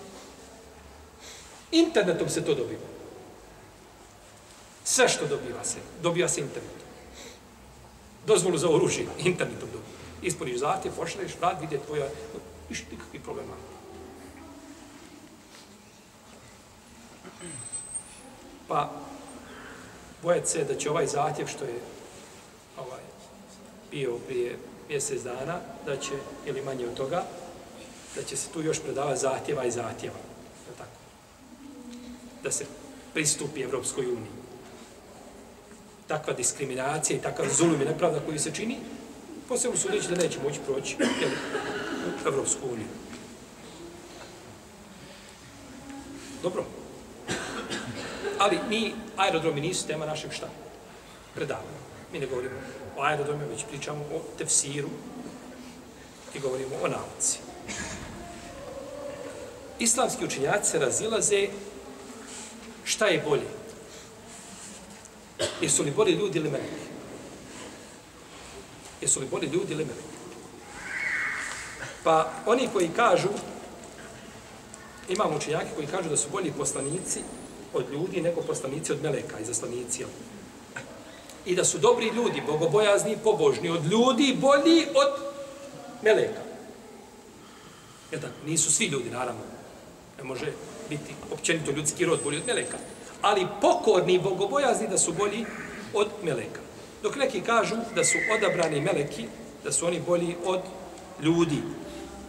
Internetom se to dobiva. Sve što dobiva se, dobiva se internetom. Dozvolu za oružje, internetom dobiva. Ispuniš zahtjev, pošalješ, vrat, vidi tvoja... Iš nikakvi problema. Pa, bojati se da će ovaj zahtjev što je ovaj, bio prije mjesec dana, da će, ili manje od toga, da će se tu još predavati zahtjeva i zahtjeva. Je tako? Da se pristupi Evropskoj uniji. Takva diskriminacija i takav zulum i nepravda koji se čini, posebno sudeći da neće moći proći jel, u Evropsku uniju. Dobro. Ali mi, aerodromi nisu tema našeg šta? Predavanja. Mi ne govorimo o aerodromu, već pričamo o tefsiru i govorimo o nauci. Islamski učinjaci se razilaze šta je bolje. Jesu li bolji ljudi ili meleki? Jesu li bolji ljudi ili meleki? Pa oni koji kažu, imamo učenjaki koji kažu da su bolji poslanici od ljudi nego poslanici od meleka i zaslanici. jel? I da su dobri ljudi, bogobojazni i pobožni od ljudi bolji od meleka. Jel tako? Nisu svi ljudi, naravno. Ne može biti općenito ljudski rod bolji od meleka. Ali pokorni i bogobojazni da su bolji od meleka. Dok neki kažu da su odabrani meleki, da su oni bolji od ljudi.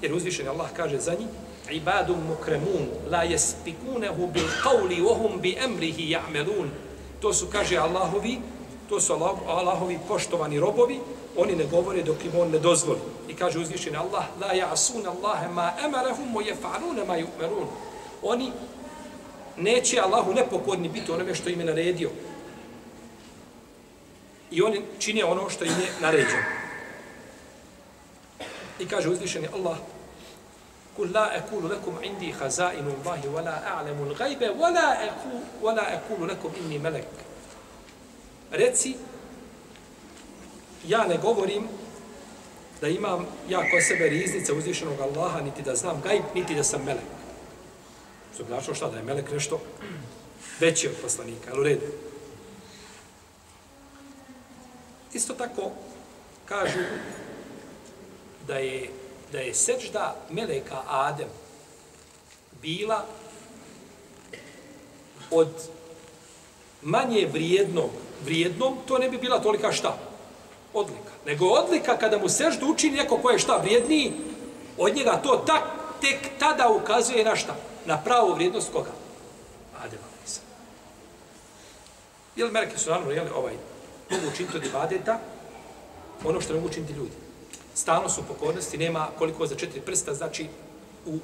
Jer uzvišen Allah kaže za njih, ibadum mukremun, la jespikunehu bil qavli, ohum bi emrihi ja'melun. To su, kaže Allahovi, to su Allah, Allahovi poštovani robovi, oni ne govore dok im on ne dozvoli. I kaže uzvišen Allah, la ja'asun Allahe ma emarahum mo jefa'alune ma yu'merun. Oni neće Allahu nepokorni biti onome što im je naredio. I oni čine ono što im je naređeno. I kaže uzvišeni Allah, Kul la ekulu lekum indi hazainu Allahi, wa la a'lemu l'gajbe, wa la ekulu, wa la ekulu lekum inni melek. Reci, ja ne govorim da imam ja ko sebe riznice uzvišenog Allaha, niti da znam gajb, niti da sam melek. Što bi značilo šta, da je melek nešto veći od poslanika, ali u redu. Isto tako kažu da je, da je sežda meleka Adem bila od manje vrijednog, vrijednom, to ne bi bila tolika šta? Odlika. Nego odlika kada mu seždu učini neko ko je šta vrijedniji, od njega to tak, tek tada ukazuje na šta? Na pravu vrijednost koga? Adem Alisa. Jel merke su naravno, jel, ovaj, mogu učiniti od ibadeta ono što ne mogu učiniti ljudi. Stalno su pokornosti, nema koliko za četiri prsta, znači u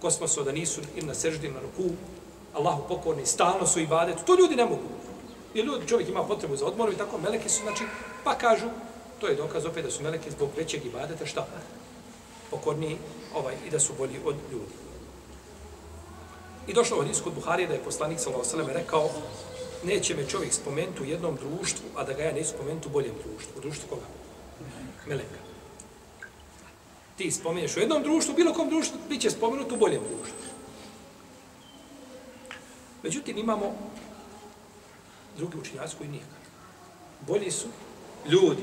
kosmosu da nisu ili na seždi, ili na ruku, Allahu pokorni, stalno su ibadetu, to ljudi ne mogu. Jer ljudi, čovjek ima potrebu za odmorom i tako, meleki su, znači, pa kažu, to je dokaz opet da su meleki zbog većeg ibadeta, šta? Pokorni ovaj, i da su bolji od ljudi. I došlo od iskod Buharije da je poslanik sallallahu rekao neće me čovjek spomenuti u jednom društvu, a da ga ja ne spomenuti u boljem društvu. U društvu koga? Meleka. Ti spomeneš u jednom društvu, bilo kom društvu, bit će spomenut u boljem društvu. Međutim, imamo drugi učinjaci koji nije Bolji su ljudi,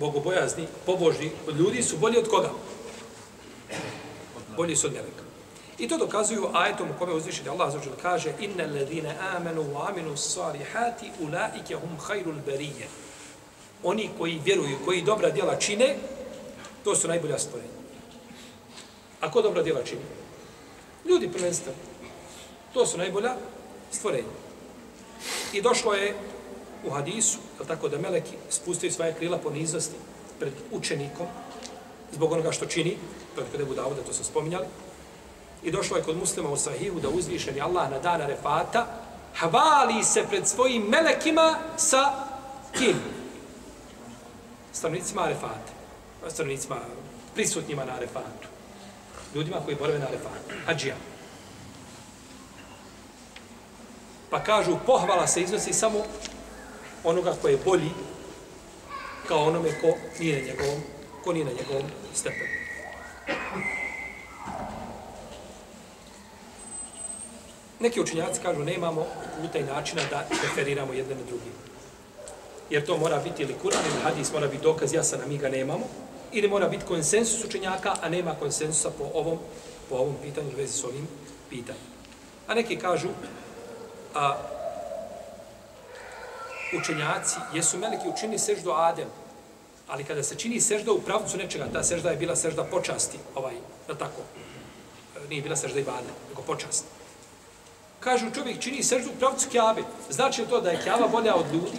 bogobojazni, pobožni, od ljudi su bolji od koga? Bolji su od meleka. I to dokazuju ajetom u kome da Allah za kaže inna ladine amenu wa aminu salihati ulaike hum khairul berije. Oni koji vjeruju, koji dobra djela čine, to su najbolja stvorenja. A ko dobra djela čini? Ljudi prvenstveno. To su najbolja stvorenja. I došlo je u hadisu, tako da meleki spustaju svoje krila po pred učenikom, zbog onoga što čini, to je kod Ebu Budavuda, to su spominjali, I došlo je kod muslima u sahihu da uzvišeni Allah na dana refata hvali se pred svojim melekima sa kim? Stanovnicima refata. Stanovnicima prisutnjima na refatu. Ljudima koji borave na refatu. Hadžija. Pa kažu, pohvala se iznosi samo onoga ko je bolji kao onome ko nije na njegovom, ko nije na njegovom stepenu. Neki učinjaci kažu nemamo puta i načina da referiramo jedne na drugi. Jer to mora biti ili Kur'an ili hadis, mora biti dokaz jasan, a mi ga nemamo. Ili mora biti konsensus učenjaka, a nema konsensusa po ovom, po ovom pitanju, u vezi s ovim pitanjem. A neki kažu, a, učenjaci, jesu meleki učini seždu Adem, ali kada se čini sežda u pravcu nečega, ta sežda je bila sežda počasti, ovaj, da tako, e, nije bila sežda i bade, nego počasti kažu čovjek čini seždu u pravcu Kjabe. Znači to da je Kjaba bolja od ljudi?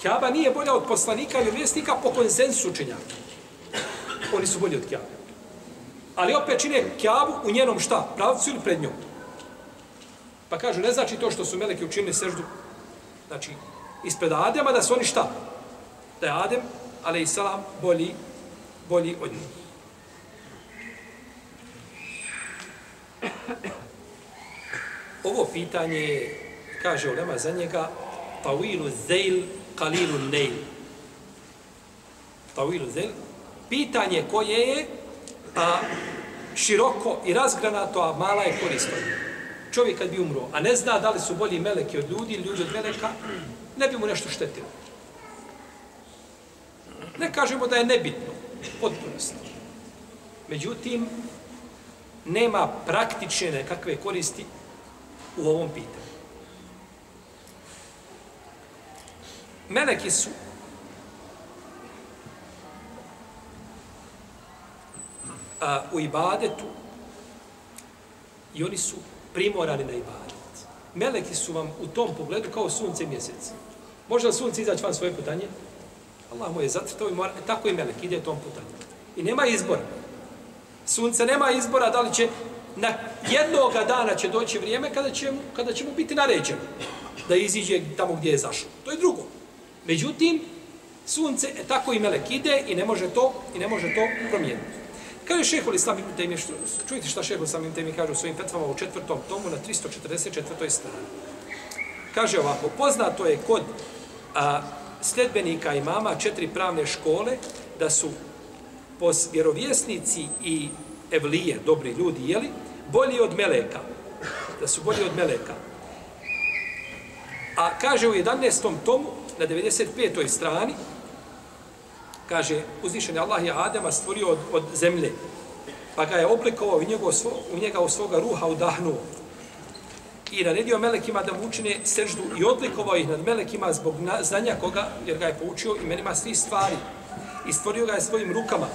Kjaba nije bolja od poslanika ili vjesnika po konsensu učenjaka. Oni su bolji od Kjabe. Ali opet čine Kjabu u njenom šta? Pravcu ili pred njom? Pa kažu, ne znači to što su meleki učinili seždu, znači, ispred Adema, da su oni šta? Da je Adem, ali i salam, bolji, bolji od njih. Ovo pitanje kaže Ulema za njega, tawilu zeil, kalilu neil. Tawilu zeil, pitanje koje je a, široko i razgranato, a mala je korist Čovjek kad bi umro, a ne zna da li su bolji meleki od ljudi ili ljudi od meleka, ne bi mu nešto štetilo. Ne kažemo da je nebitno, potpunost. Međutim, nema praktične nekakve koristi u ovom pitanju. Meleki su a, u ibadetu i oni su primorani na ibadet. Meleki su vam u tom pogledu kao sunce i mjesec. Može li sunce izaći van svoje putanje? Allah mu je zatrtao i mora, tako i melek ide tom putanju. I nema izbora. Sunce nema izbora da li će na jednoga dana će doći vrijeme kada će, kada će mu biti naređeno da iziđe tamo gdje je zašao. To je drugo. Međutim, sunce, e, tako i melek ide i ne može to, i ne može to promijeniti. Kaže šehol Islam ibn Taymi, što, čujte šta šehol Islam ibn Taymi kaže u svojim fetvama u četvrtom tomu na 344. strani. Kaže ovako, poznato je kod a, sljedbenika imama četiri pravne škole da su pos vjerovjesnici i evlije, dobri ljudi, jeli, bolji od meleka. Da su bolji od meleka. A kaže u 11. tomu, na 95. strani, kaže, uzvišen je Allah je Adama stvorio od, od zemlje, pa ga je oblikovao u, njegov, u njega u svoga ruha udahnuo. I naredio melekima da mu učine seždu i odlikovao ih nad melekima zbog znanja koga, jer ga je poučio imenima svih stvari. I stvorio ga je svojim rukama.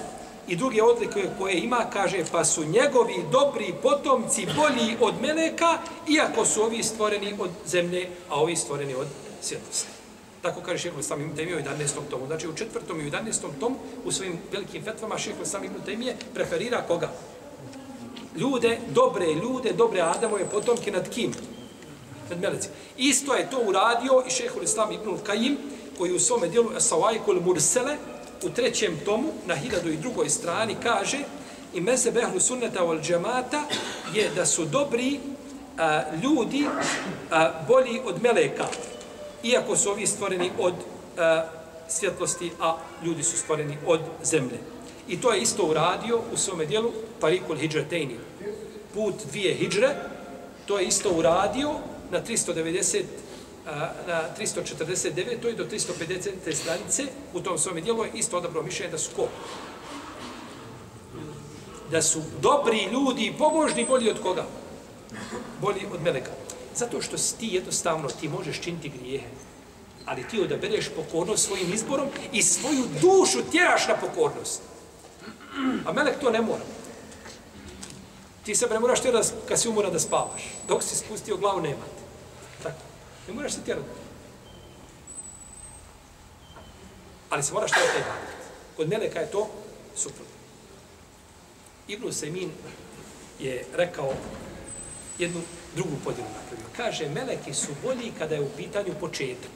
I druge odlike koje ima, kaže, pa su njegovi dobri potomci bolji od meleka, iako su ovi stvoreni od zemlje, a ovi stvoreni od svjetlosti. Tako kaže šehol Islam ibn Temije u 11. tomu. Znači u četvrtom i u 11. tomu u svojim velikim fetvama šehol Islam ibn Temije preferira koga? Ljude, dobre ljude, dobre Adamove potomke nad kim? Nad melecima. Isto je to uradio i šehol Islam ibn Kajim koji u svome dijelu Sawajkul Mursele u trećem tomu na hiljadu i drugoj strani kaže i meze behlu sunneta wal džemata je da su dobri a, ljudi a, bolji od meleka iako su ovi stvoreni od e, svjetlosti, a ljudi su stvoreni od zemlje. I to je isto uradio u svome dijelu Tarikul Hidžretejni. Put dvije hidžre, to je isto uradio na 390 e, na 349. i do 350. stranice u tom svome dijelu je isto odabrao mišljenje da su ko? Da su dobri ljudi i pobožni bolji od koga? Bolji od meleka. Zato što ti jednostavno, ti možeš činiti grijehe, ali ti odabereš pokornost svojim izborom i svoju dušu tjeraš na pokornost. A melek to ne mora. Ti sebe ne moraš tjerati kad si umoran da spavaš. Dok si spustio glavu, nema te. Tako. Ne moraš se tjerati. Ali se moraš tjerati taj Kod meleka je to suprotno. Ibn Semin je rekao jednu drugu podjelu napravio. Kaže, meleki su bolji kada je u pitanju početak.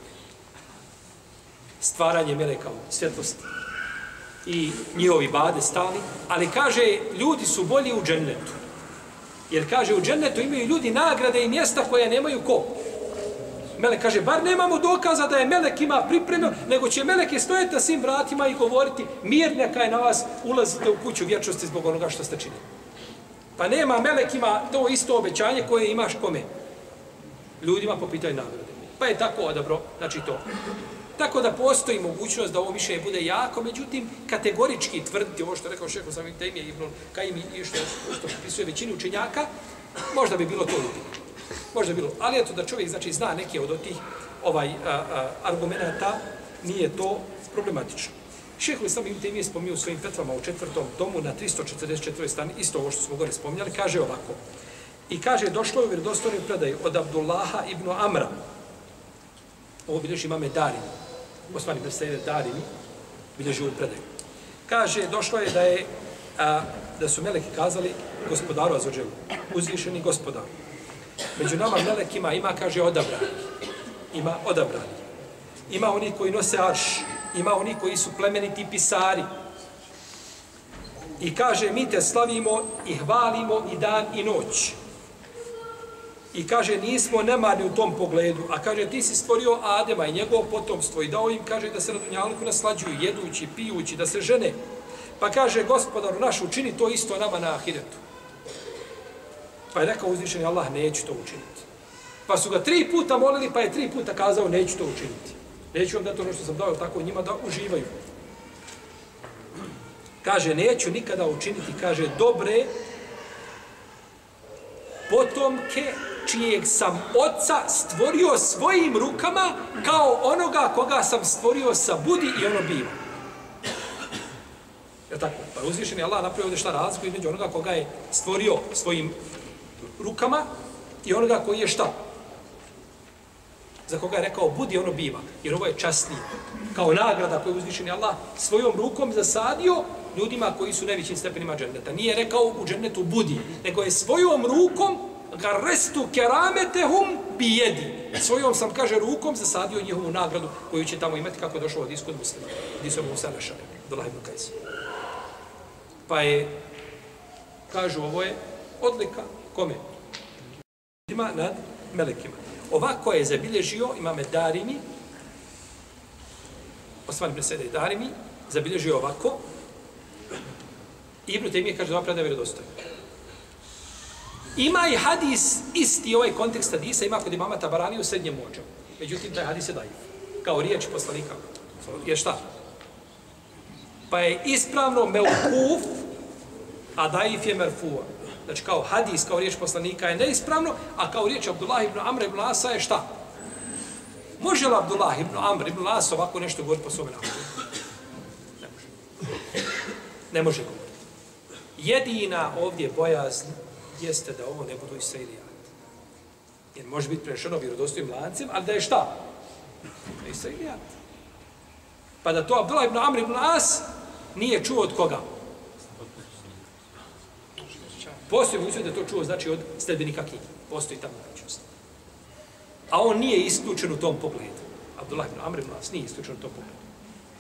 Stvaranje meleka u svjetlosti i njihovi bade stali, ali kaže, ljudi su bolji u džennetu. Jer kaže, u džennetu imaju ljudi nagrade i mjesta koje nemaju ko. Melek kaže, bar nemamo dokaza da je Melek ima pripremio, nego će Melek je stojati na svim vratima i govoriti, mir neka je na vas, ulazite u kuću vječnosti zbog onoga što ste činili. Pa nema melek ima to isto obećanje koje imaš kome? Ljudima po pitanju nagrade. Pa je tako odabro, znači to. Tako da postoji mogućnost da ovo mišljenje bude jako, međutim, kategorički tvrditi ovo što rekao šeho samim temije Ibn Kajim i što, što pisuje većini učenjaka, možda bi bilo to ljudi. Možda bi bilo. Ali eto da čovjek znači zna neke od tih ovaj, a, a, argumenta, nije to problematično. Šeho Islam Ibn Taymiye spominje u svojim petvama u četvrtom tomu na 344. strani, isto ovo što smo gore spominjali, kaže ovako. I kaže, došlo je u vjerodostojnoj predaji od Abdullaha ibn Amra. Ovo bilježi imame Darini. Osmani predstavljene Darini bilježi u predaju. Kaže, došlo je da je a, da su meleki kazali gospodaru Azođelu, uzvišeni gospodar. Među nama melekima ima, kaže, odabrani. Ima odabrani. Ima oni koji nose arš, ima oni koji su plemeniti pisari. I kaže, mi te slavimo i hvalimo i dan i noć. I kaže, nismo nemarni u tom pogledu. A kaže, ti si stvorio Adema i njegov potomstvo i dao im, kaže, da se na dunjalku naslađuju, jedući, pijući, da se žene. Pa kaže, gospodaru naš, učini to isto nama na ahiretu. Pa je rekao uzvišeni Allah, neću to učiniti. Pa su ga tri puta molili, pa je tri puta kazao, neću to učiniti. Neću vam dati ono što sam dao tako njima da uživaju. Kaže, neću nikada učiniti, kaže, dobre potomke čijeg sam oca stvorio svojim rukama kao onoga koga sam stvorio sa budi i ono biva. Je tako? Pa uzvišen je Allah napravio ovdje šta razliku između onoga koga je stvorio svojim rukama i onoga koji je šta? Za koga je rekao budi ono biva, jer ovo je časnije. Kao nagrada koju uzvišen je Allah svojom rukom zasadio ljudima koji su najvećim stepenima dženneta. Nije rekao u džennetu budi, nego je svojom rukom Garestu kerametehum bijedi. Svojom sam, kaže, rukom zasadio njihovu nagradu koju će tamo imati kako je došlo od iskod muslima. Gdje su Musa našali. Abdullah ibn Kajs. Pa je, kažu, ovo je odlika kome? Ima nad melekima. Ovako je zabilježio, ima Darimi, Osman ibn Sede Darimi, zabilježio ovako, Ibn Taymiye kaže da ova predaja. Ima i hadis, isti ovaj kontekst hadisa, ima kod imama Tabarani u srednjem mođu. Međutim, taj hadis je dajiv. Kao riječ poslanika. Je šta? Pa je ispravno meukuf, a daif je merfu'a. Znači, kao hadis, kao riječ poslanika je neispravno, a kao riječ Abdullah ibn Amr ibn Asa je šta? Može li Abdullah ibn Amr ibn As ovako nešto govoriti po svome narodu? Ne može. Ne može govoriti. Jedina ovdje bojazn jeste da ovo ne budu Israelijani. Jer može biti prešeno vjerodostojim lancem, ali da je šta? Da je Pa da to Abdullah ibn Amr ibn As nije čuo od koga? Postoji mogućnost da to čuo znači od sledbenika knjige. Postoji ta mogućnost. A on nije isključen u tom pogledu. Abdullah ibn Amr ibn As nije isključen u tom pogledu.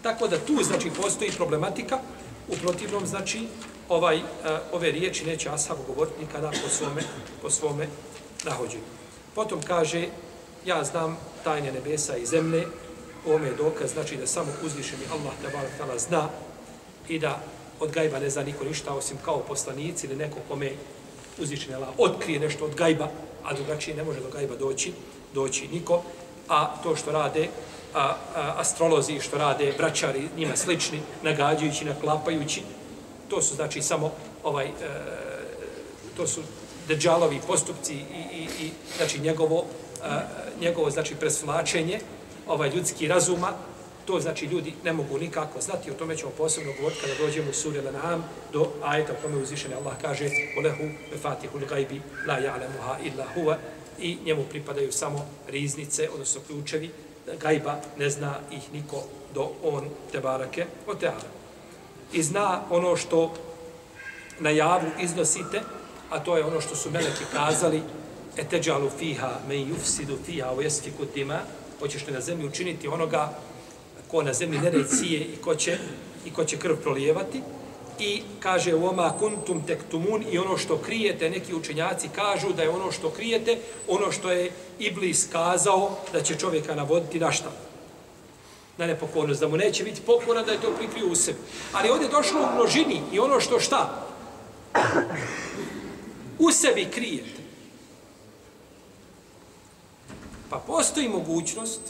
Tako da tu znači postoji problematika, u protivnom znači ovaj, uh, ove riječi neće Ashab govoriti nikada po svome, po svome nahođenju. Potom kaže, ja znam tajne nebesa i zemlje, ome je dokaz, znači da samo uzvišeni Allah te tala zna i da od gajba ne zna niko ništa, osim kao poslanici ili neko kome uzvišeni Allah otkrije nešto od gajba, a drugačije ne može do gajba doći, doći niko, a to što rade a, a, astrolozi, što rade braćari, njima slični, nagađajući, naklapajući, to su znači samo ovaj e, to su deđalovi postupci i, i, i znači njegovo a, njegovo znači presvlačenje ovaj ljudski razuma to znači ljudi ne mogu nikako znati o tome ćemo posebno govoriti kada dođemo u suri Al-An'am do ajeta u kome uzvišeni Allah kaže وَلَهُ بَفَاتِهُ gajbi la يَعْلَمُهَا illa huwa. I njemu pripadaju samo riznice, odnosno ključevi. Gajba, ne zna ih niko do on te barake o teala i zna ono što na javu iznosite, a to je ono što su meleki kazali, eteđalu fiha me yufsidu fiha o jesfiku dima, hoćeš li na zemlji učiniti onoga ko na zemlji ne cije i ko će, i ko će krv prolijevati, i kaže u oma kuntum tektumun i ono što krijete, neki učenjaci kažu da je ono što krijete, ono što je Iblis kazao da će čovjeka navoditi na šta? na nepokornost, da mu neće biti pokora da je to prikrio u sebi. Ali ovdje je došlo u množini i ono što šta? U sebi krijete. Pa postoji mogućnost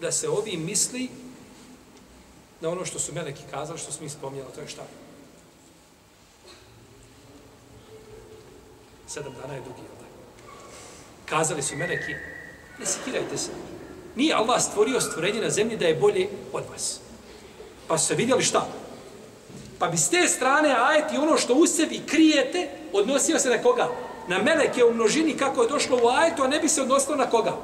da se ovim misli na ono što su meleki kazali, što smo mi spomnjali, to je šta? Sedam dana je dugi, jel Kazali su meleki, ne sikirajte se, Nije Allah stvorio stvorenje na zemlji da je bolje od vas. Pa su se vidjeli šta? Pa bi s te strane ajeti ono što u sebi krijete, odnosio se na koga? Na meleke u množini kako je došlo u ajetu, a ne bi se odnosilo na koga?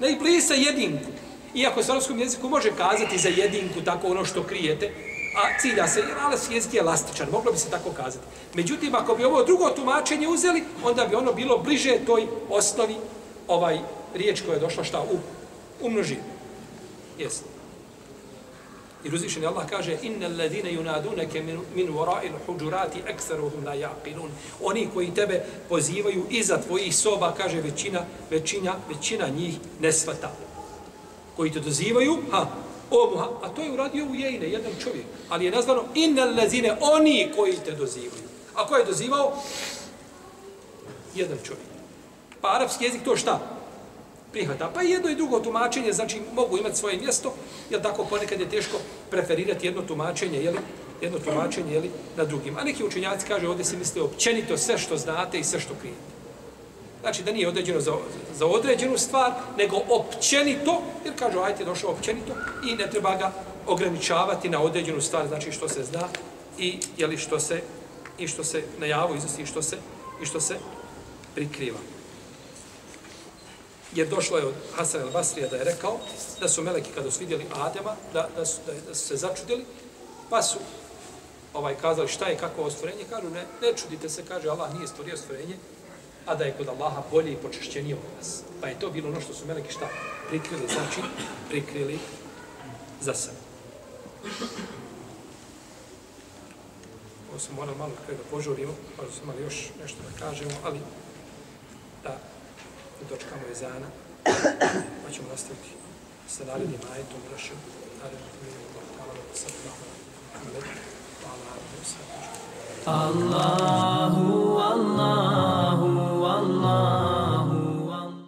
Na iblisa jedinku. Iako se u arabskom jeziku može kazati za jedinku tako ono što krijete, a cilja se, jer arapski jezik je elastičan, moglo bi se tako kazati. Međutim, ako bi ovo drugo tumačenje uzeli, onda bi ono bilo bliže toj osnovi ovaj riječ koja je došla šta u u množini. Jesi. I uzvišeni Allah kaže inna alladine yunadunaka min, min wara'i al-hujurati aktharuhum la yaqilun. Oni koji tebe pozivaju iza tvojih soba, kaže većina, većina, većina njih ne svata. Koji te dozivaju, ha, ovu, ha, a to je uradio u jejne, jedan čovjek. Ali je nazvano inel lezine, oni koji te dozivaju. A ko je dozivao? Jedan čovjek. Pa arapski jezik to šta? prihvata. Pa jedno i drugo tumačenje, znači mogu imati svoje mjesto, jer tako ponekad je teško preferirati jedno tumačenje, jeli, jedno tumačenje jeli, na drugim. A neki učenjaci kaže ovdje se misle općenito sve što znate i sve što krijete. Znači da nije određeno za, za određenu stvar, nego općenito, jer kažu ajte došao općenito i ne treba ga ograničavati na određenu stvar, znači što se zna i je li što se i što se na javu iznosi i što se i što se prikriva. Jer došlo je od Hasan el Basrija da je rekao da su meleki kada su vidjeli Adema, da, da, su, da su se začudili, pa su ovaj kazali šta je kako ostvorenje, kažu ne, ne čudite se, kaže Allah nije stvorio stvorenje a da je kod Allaha bolje i počešćenije od nas. Pa je to bilo ono što su meleki šta? Prikrili, znači prikrili za sebe. Ovo sam morao malo kada da požurimo, pa da sam još nešto da kažemo, ali da dočkamo je zana, pa ćemo nastaviti sa narednim ajetom našem, narednim ajetom, narednim ajetom, narednim ajetom, narednim ajetom, narednim Allah.